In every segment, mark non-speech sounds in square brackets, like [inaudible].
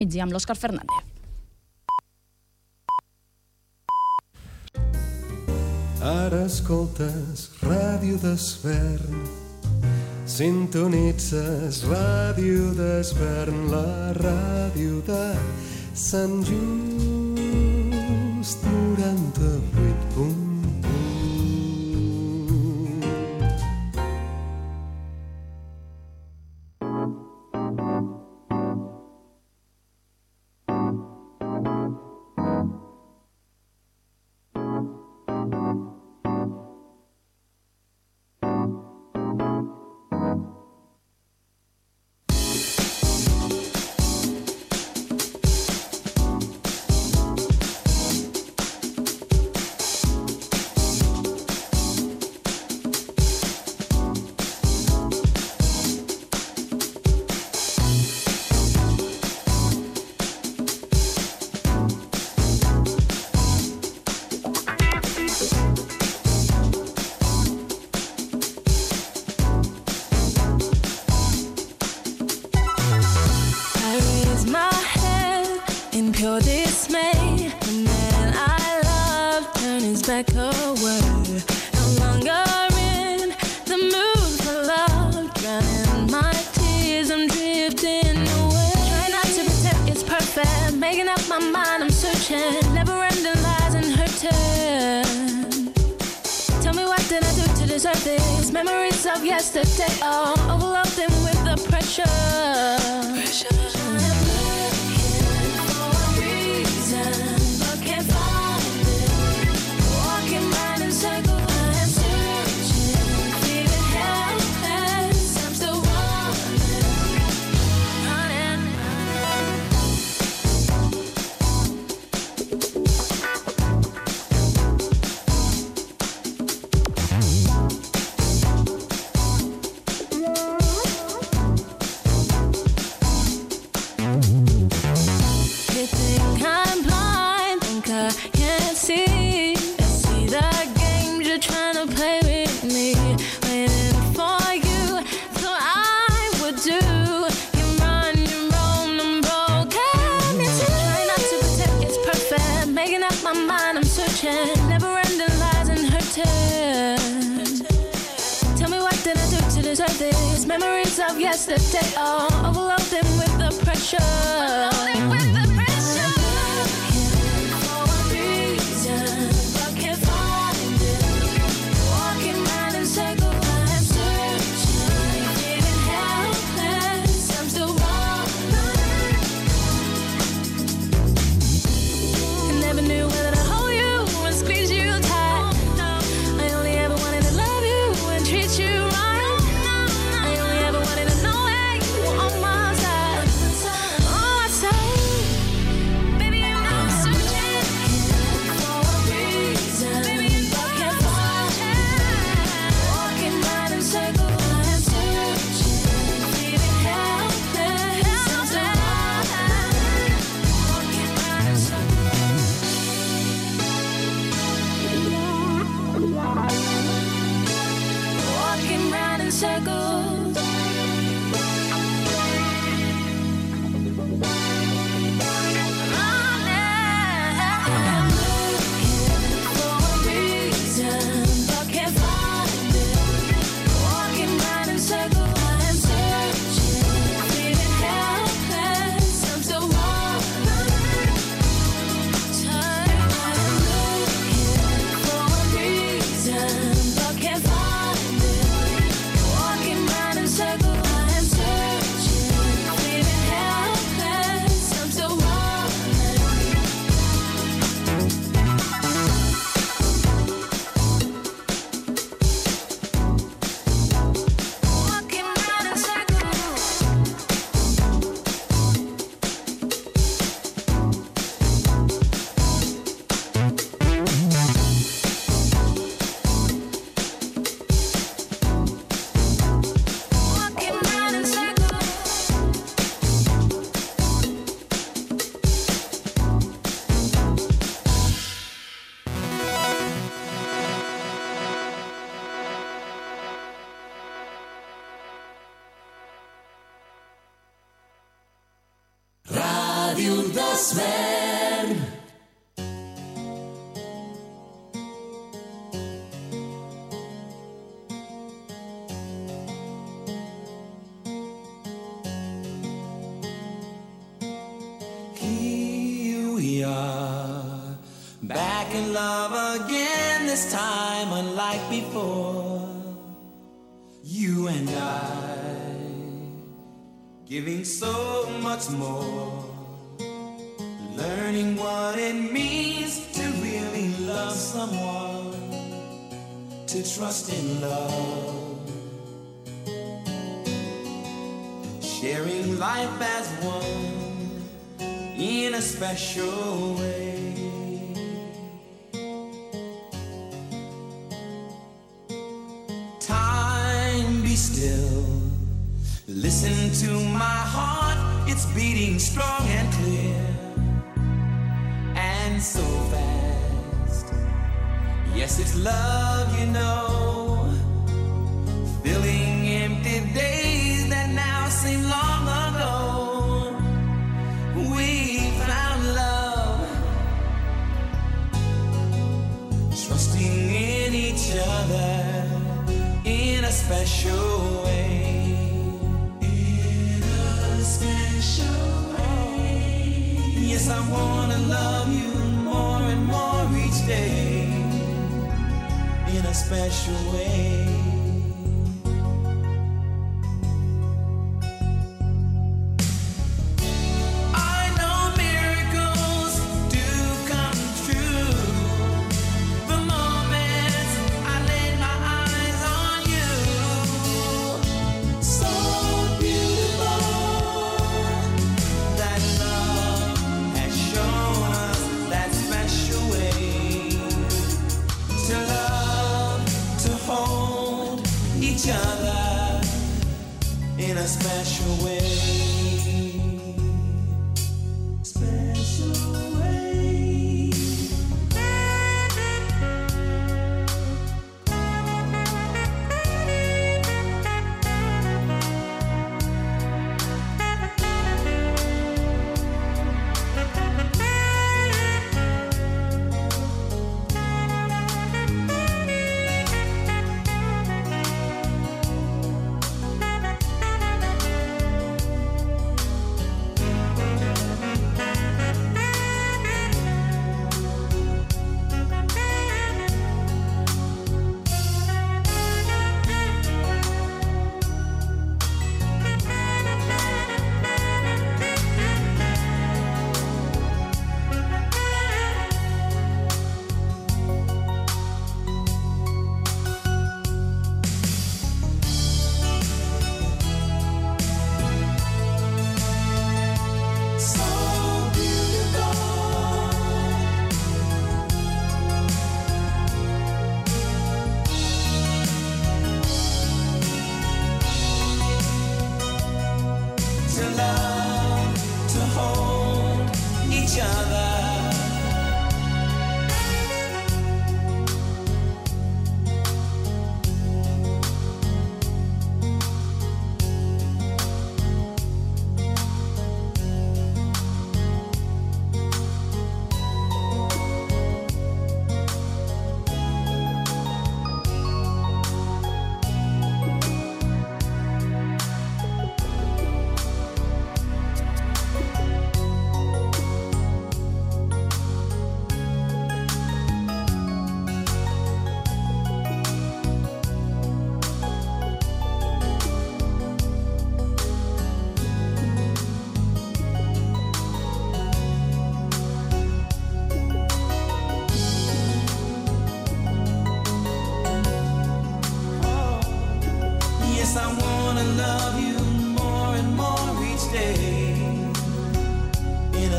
Migdia amb l'Òscar Fernández. Ara escoltes Ràdio d'Esvern, sintonitzes Ràdio d'Esvern, la ràdio de Sant Just 98. So much more. Learning what it means to really love someone. To trust in love. Sharing life as one in a special way. Time be still Listen to my heart, it's beating strong and clear, and so fast. Yes, it's love, you know. special way.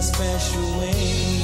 special way.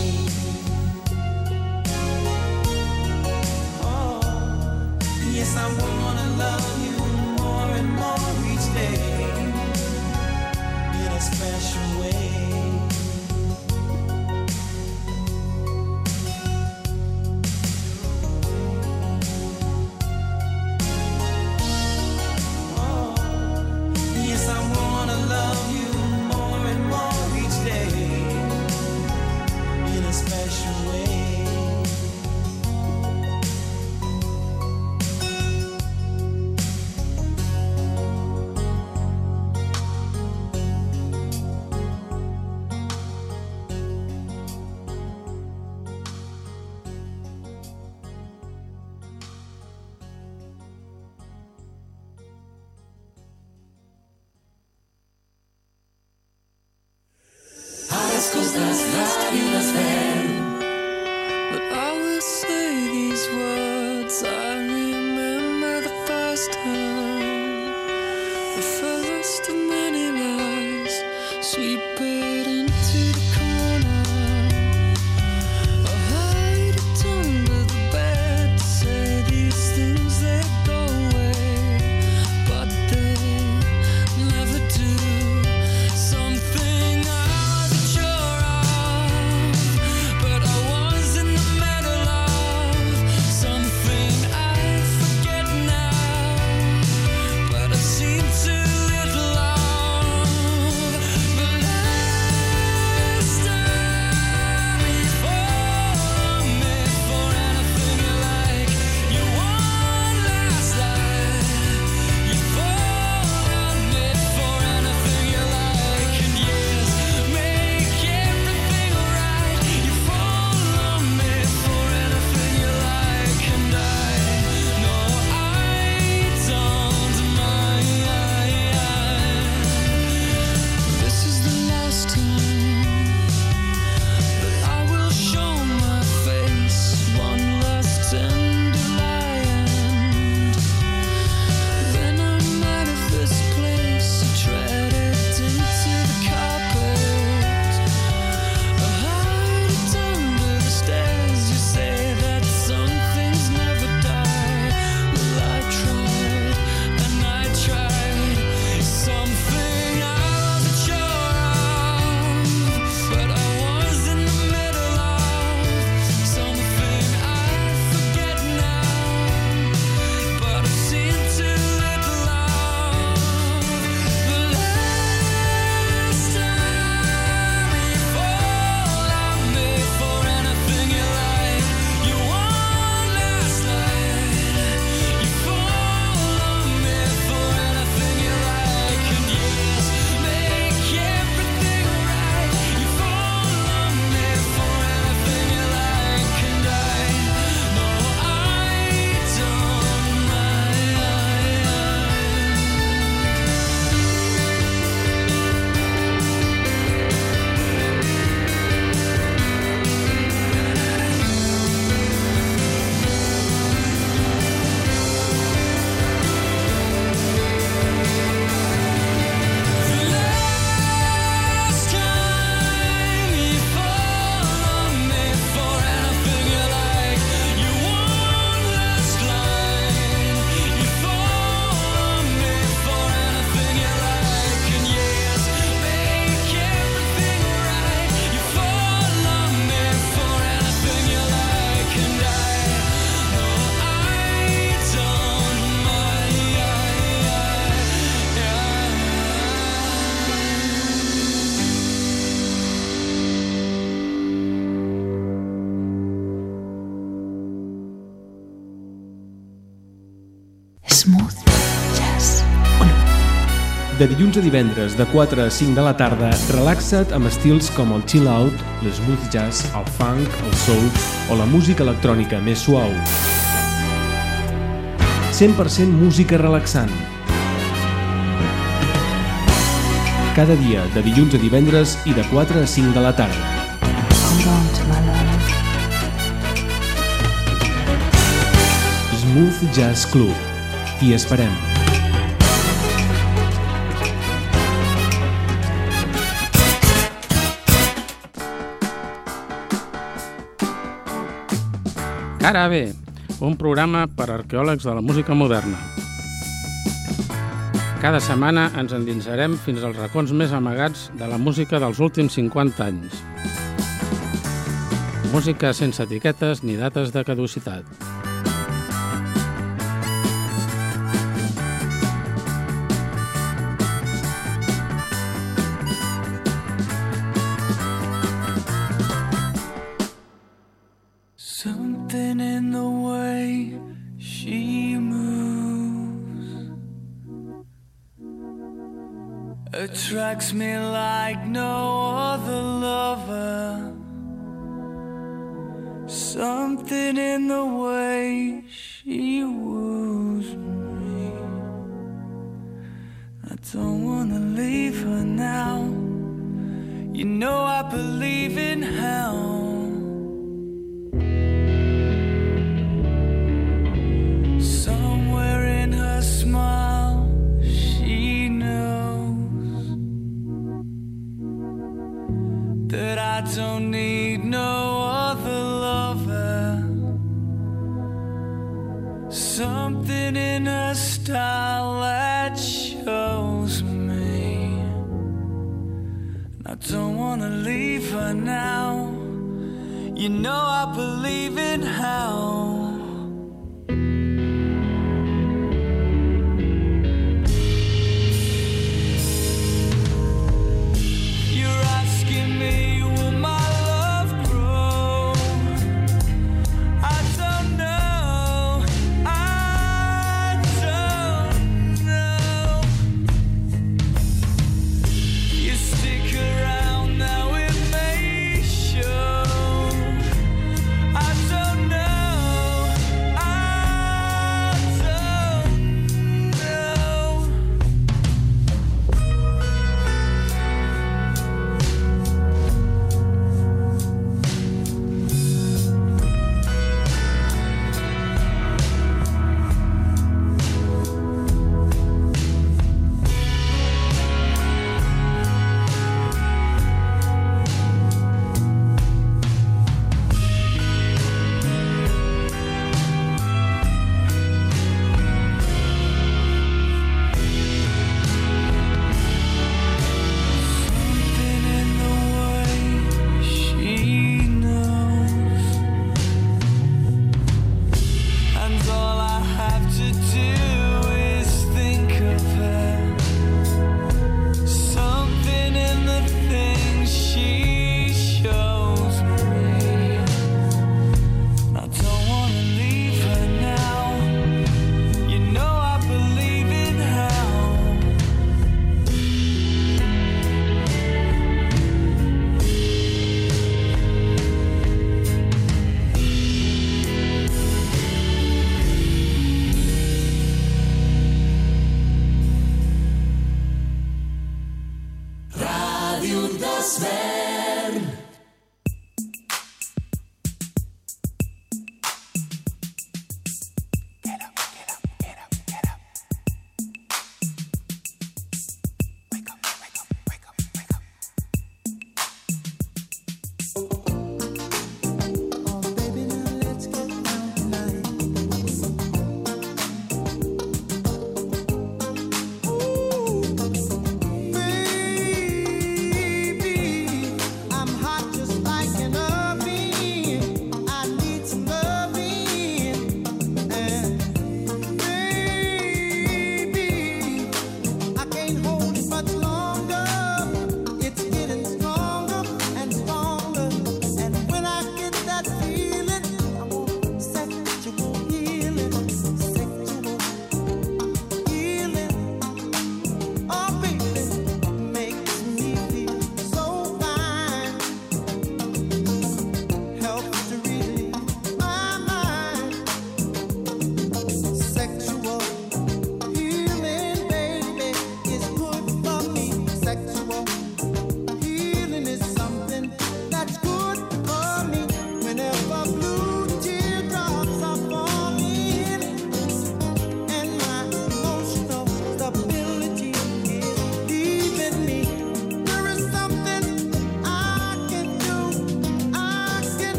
De dilluns a divendres, de 4 a 5 de la tarda, relaxa't amb estils com el chill-out, l'smooth jazz, el funk, el soul o la música electrònica més suau. 100% música relaxant. Cada dia, de dilluns a divendres i de 4 a 5 de la tarda. Smooth Jazz Club. T'hi esperem. Cara B, un programa per arqueòlegs de la música moderna. Cada setmana ens endinsarem fins als racons més amagats de la música dels últims 50 anys. Música sense etiquetes ni dates de caducitat. way she moves attracts me like no other lover. Something in the way she woos me. I don't wanna leave her now. You know I believe in hell. style that shows me. And I don't wanna leave her now. You know I believe in how.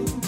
you.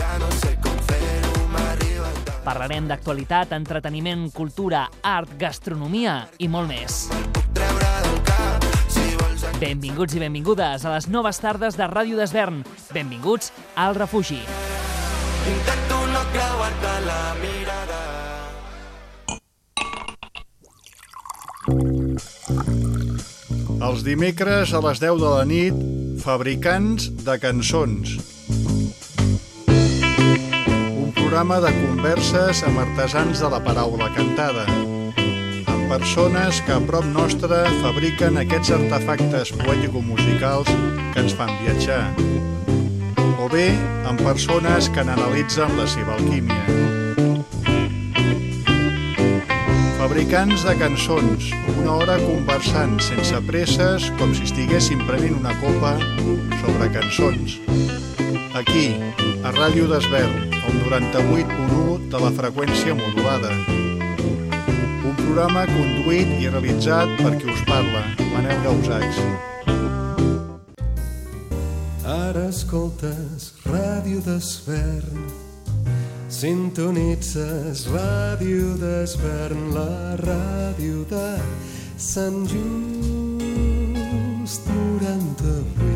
Ja no sé com fer-ho, m'arriba tant. Parlarem d'actualitat, entreteniment, cultura, art, gastronomia i molt més. Benvinguts i benvingudes a les noves tardes de Ràdio d'Esvern. Benvinguts al refugi. Intento no creuar-te la mirada. Els dimecres a les 10 de la nit, Fabricants de cançons. Programa de converses amb artesans de la paraula cantada, amb persones que a prop nostre fabriquen aquests artefactes poètico-musicals que ens fan viatjar, o bé amb persones que n'analitzen la seva alquímia. Fabricants de cançons, una hora conversant sense presses com si estiguéssim prenent una copa sobre cançons. Aquí, a Ràdio d'Esvern, el 98.1 de la freqüència modulada. Un programa conduït i realitzat per qui us parla, Manel Gausachs. Ara escoltes Ràdio d'Esvern. Sintonitzes Ràdio d'Esvern, la ràdio de Sant Just 98.1.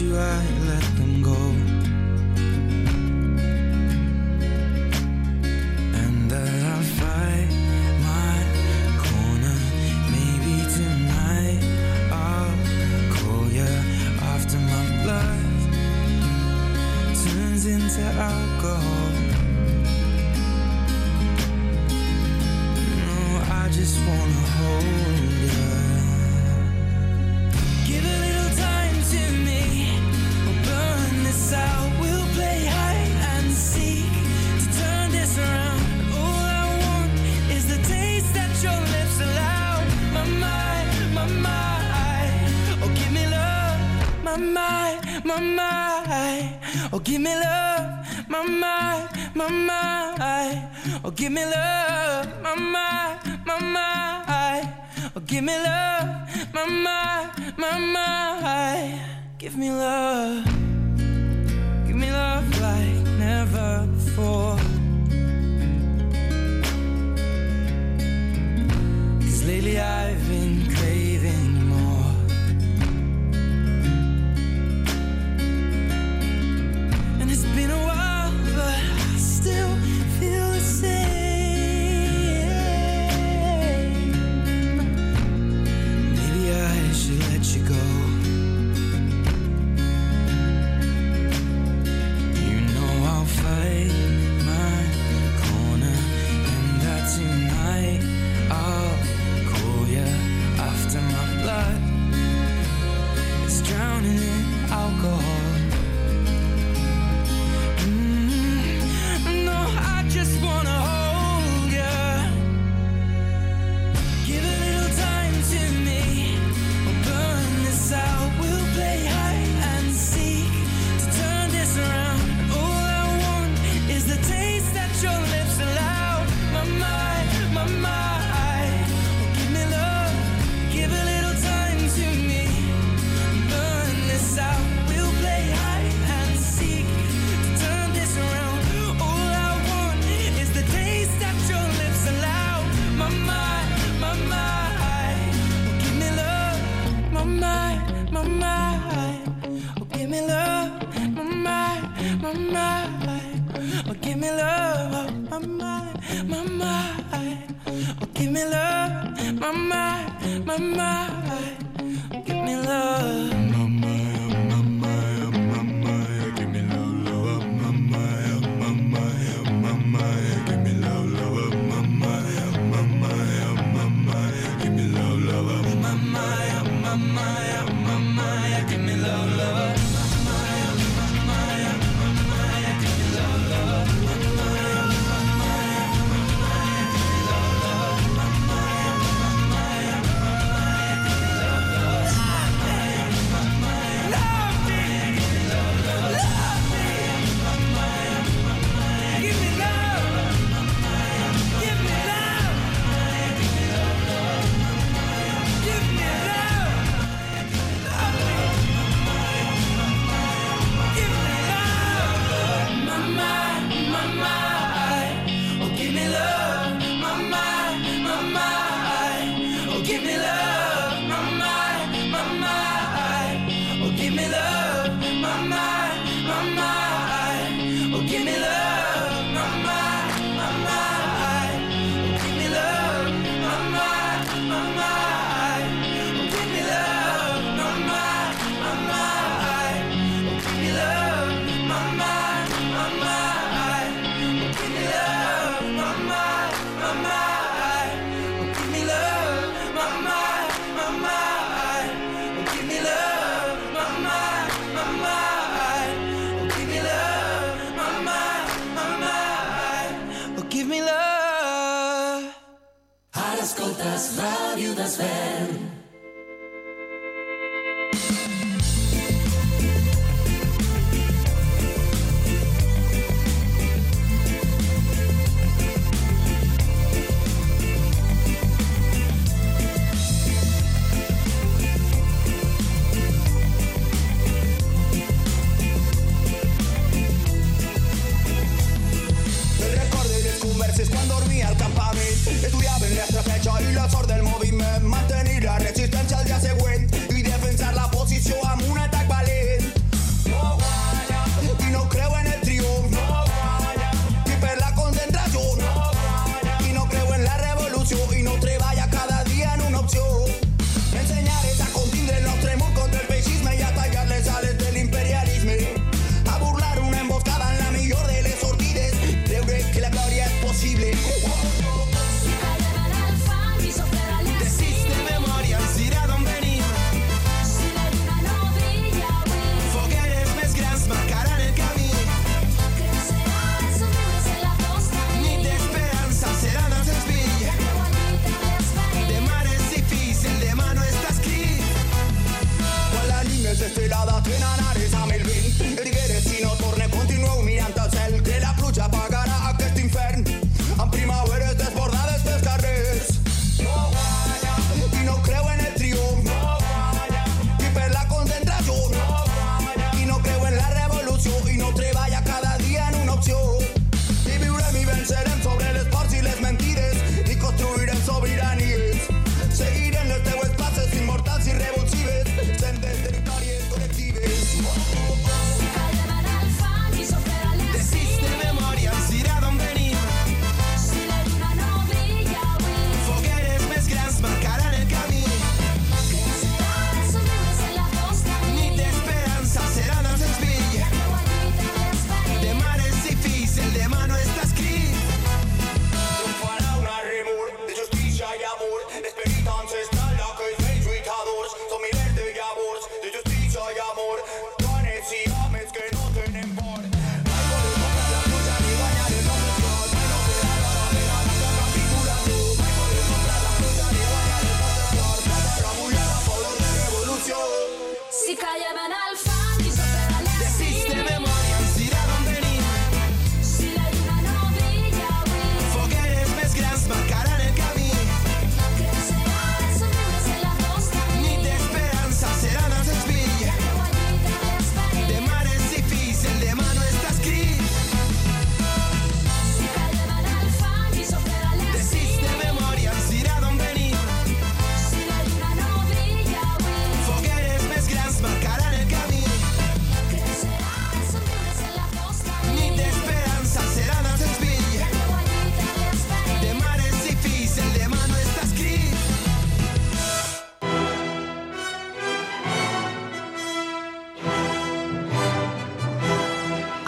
you I'd let them go. Give me love.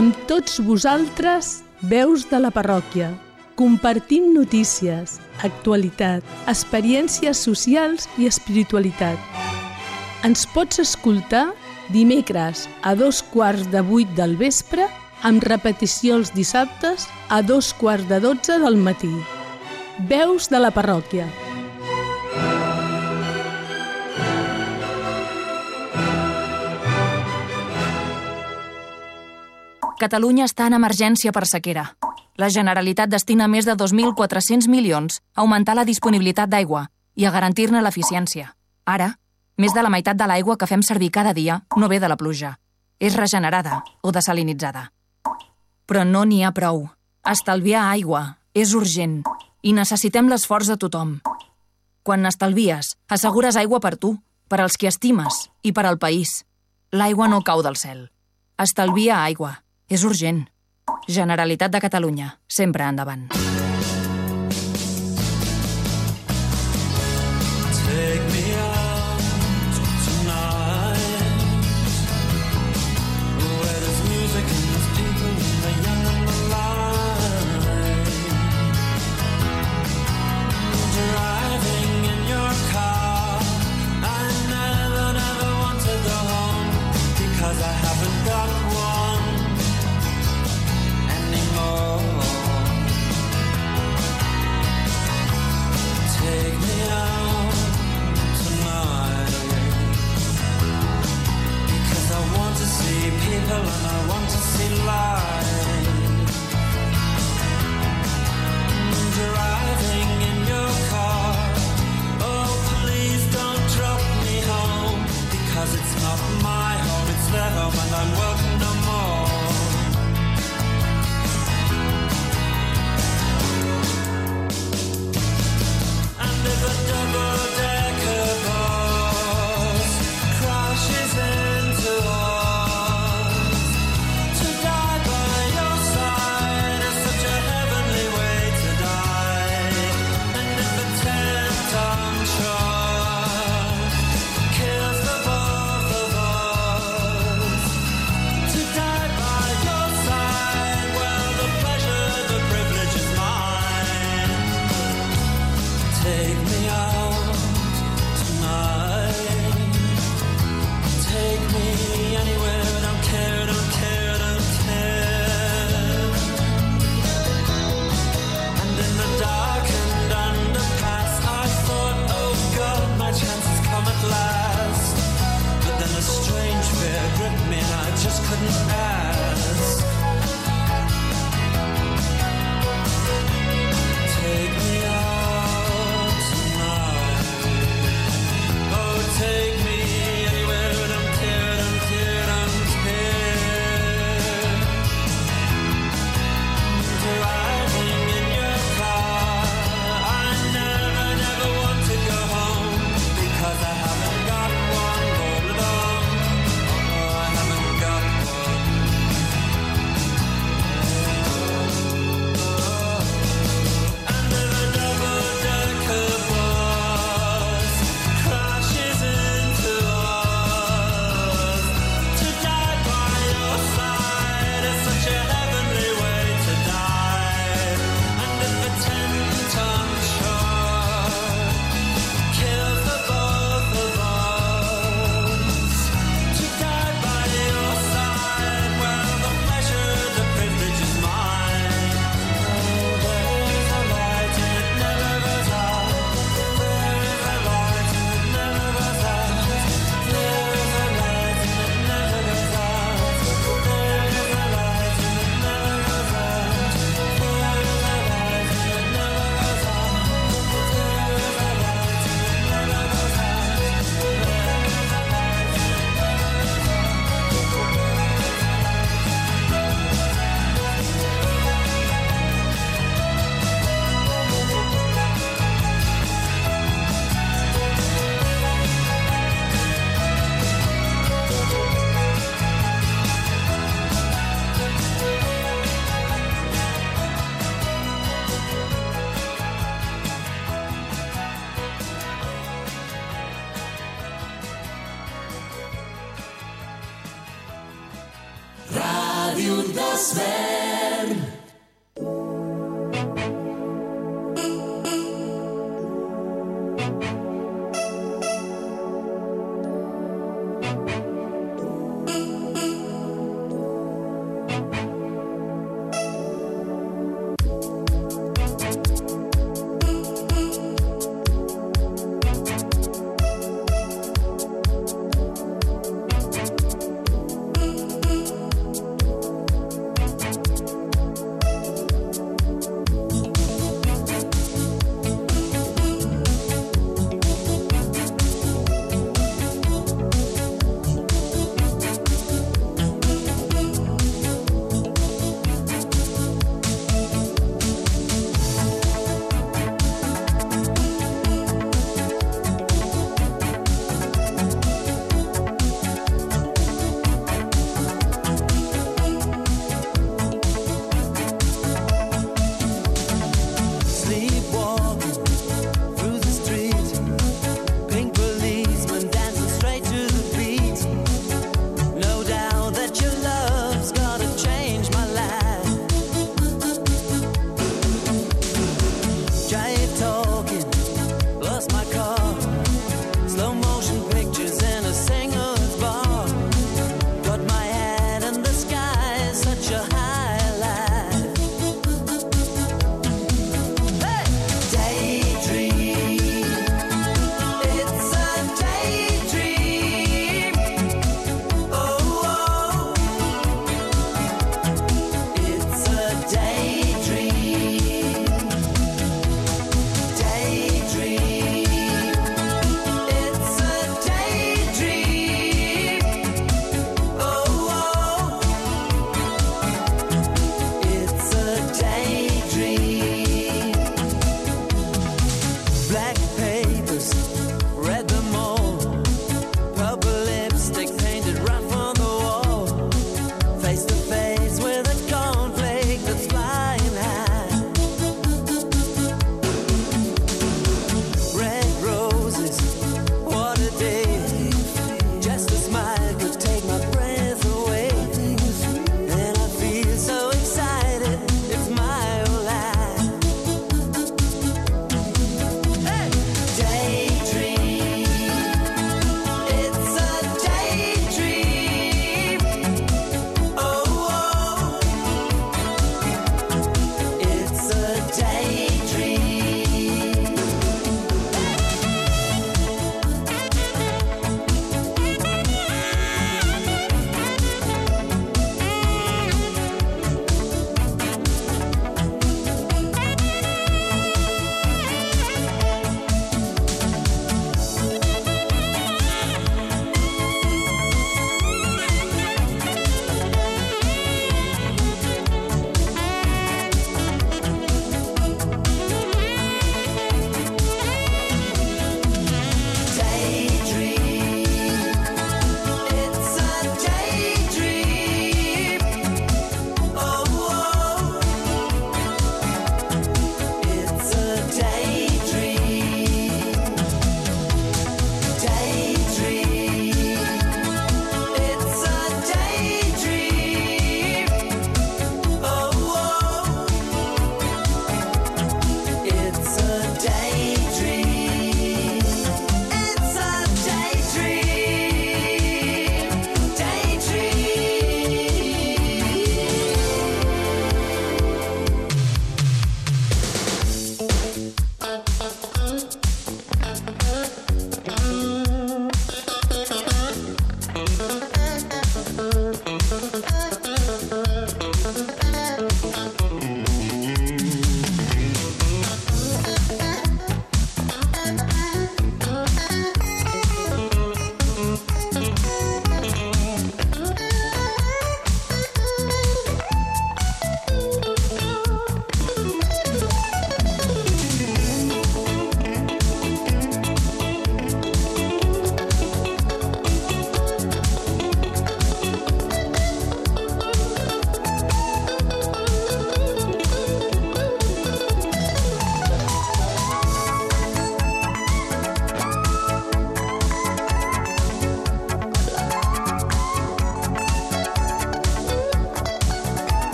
Amb tots vosaltres, veus de la parròquia. Compartim notícies, actualitat, experiències socials i espiritualitat. Ens pots escoltar dimecres a dos quarts de vuit del vespre amb repetició els dissabtes a dos quarts de dotze del matí. Veus de la parròquia. Catalunya està en emergència per sequera. La Generalitat destina més de 2.400 milions a augmentar la disponibilitat d'aigua i a garantir-ne l'eficiència. Ara, més de la meitat de l'aigua que fem servir cada dia no ve de la pluja. És regenerada o desalinitzada. Però no n'hi ha prou. Estalviar aigua és urgent i necessitem l'esforç de tothom. Quan n'estalvies, assegures aigua per tu, per als qui estimes i per al país. L'aigua no cau del cel. Estalvia aigua. És urgent. Generalitat de Catalunya. Sempre endavant.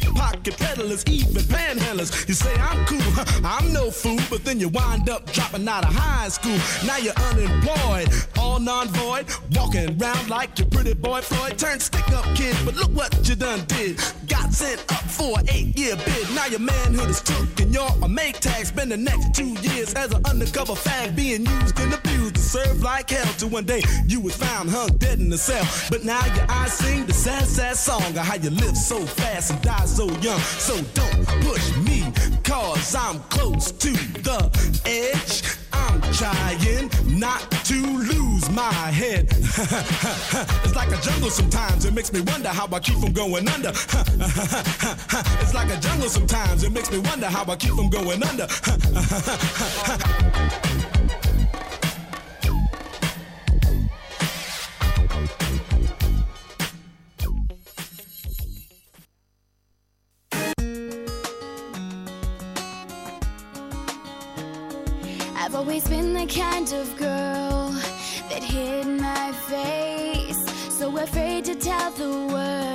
pickpocket peddlers, even panhandlers. You say I'm cool, I'm no fool, but then you wind up dropping out of high school. Now you're unemployed, all non-void, walking around like your pretty boy Floyd. Turned stick-up kid, but look what you done did. Got sent up for an eight-year bid. Now your manhood is took and you're a make tag. Spend the next two years as an undercover fag, being used and abused to serve like hell. Till one day you was found hung dead in the cell. But now your eyes sing the sad, sad song of how you live so fast and die so young. So don't push me, cause I'm close to the edge. I'm trying not to lose my head. [laughs] it's like a jungle sometimes, it makes me wonder how I keep from going under. [laughs] it's like a jungle sometimes, it makes me wonder how I keep from going under. [laughs] always been the kind of girl that hid my face, so afraid to tell the world.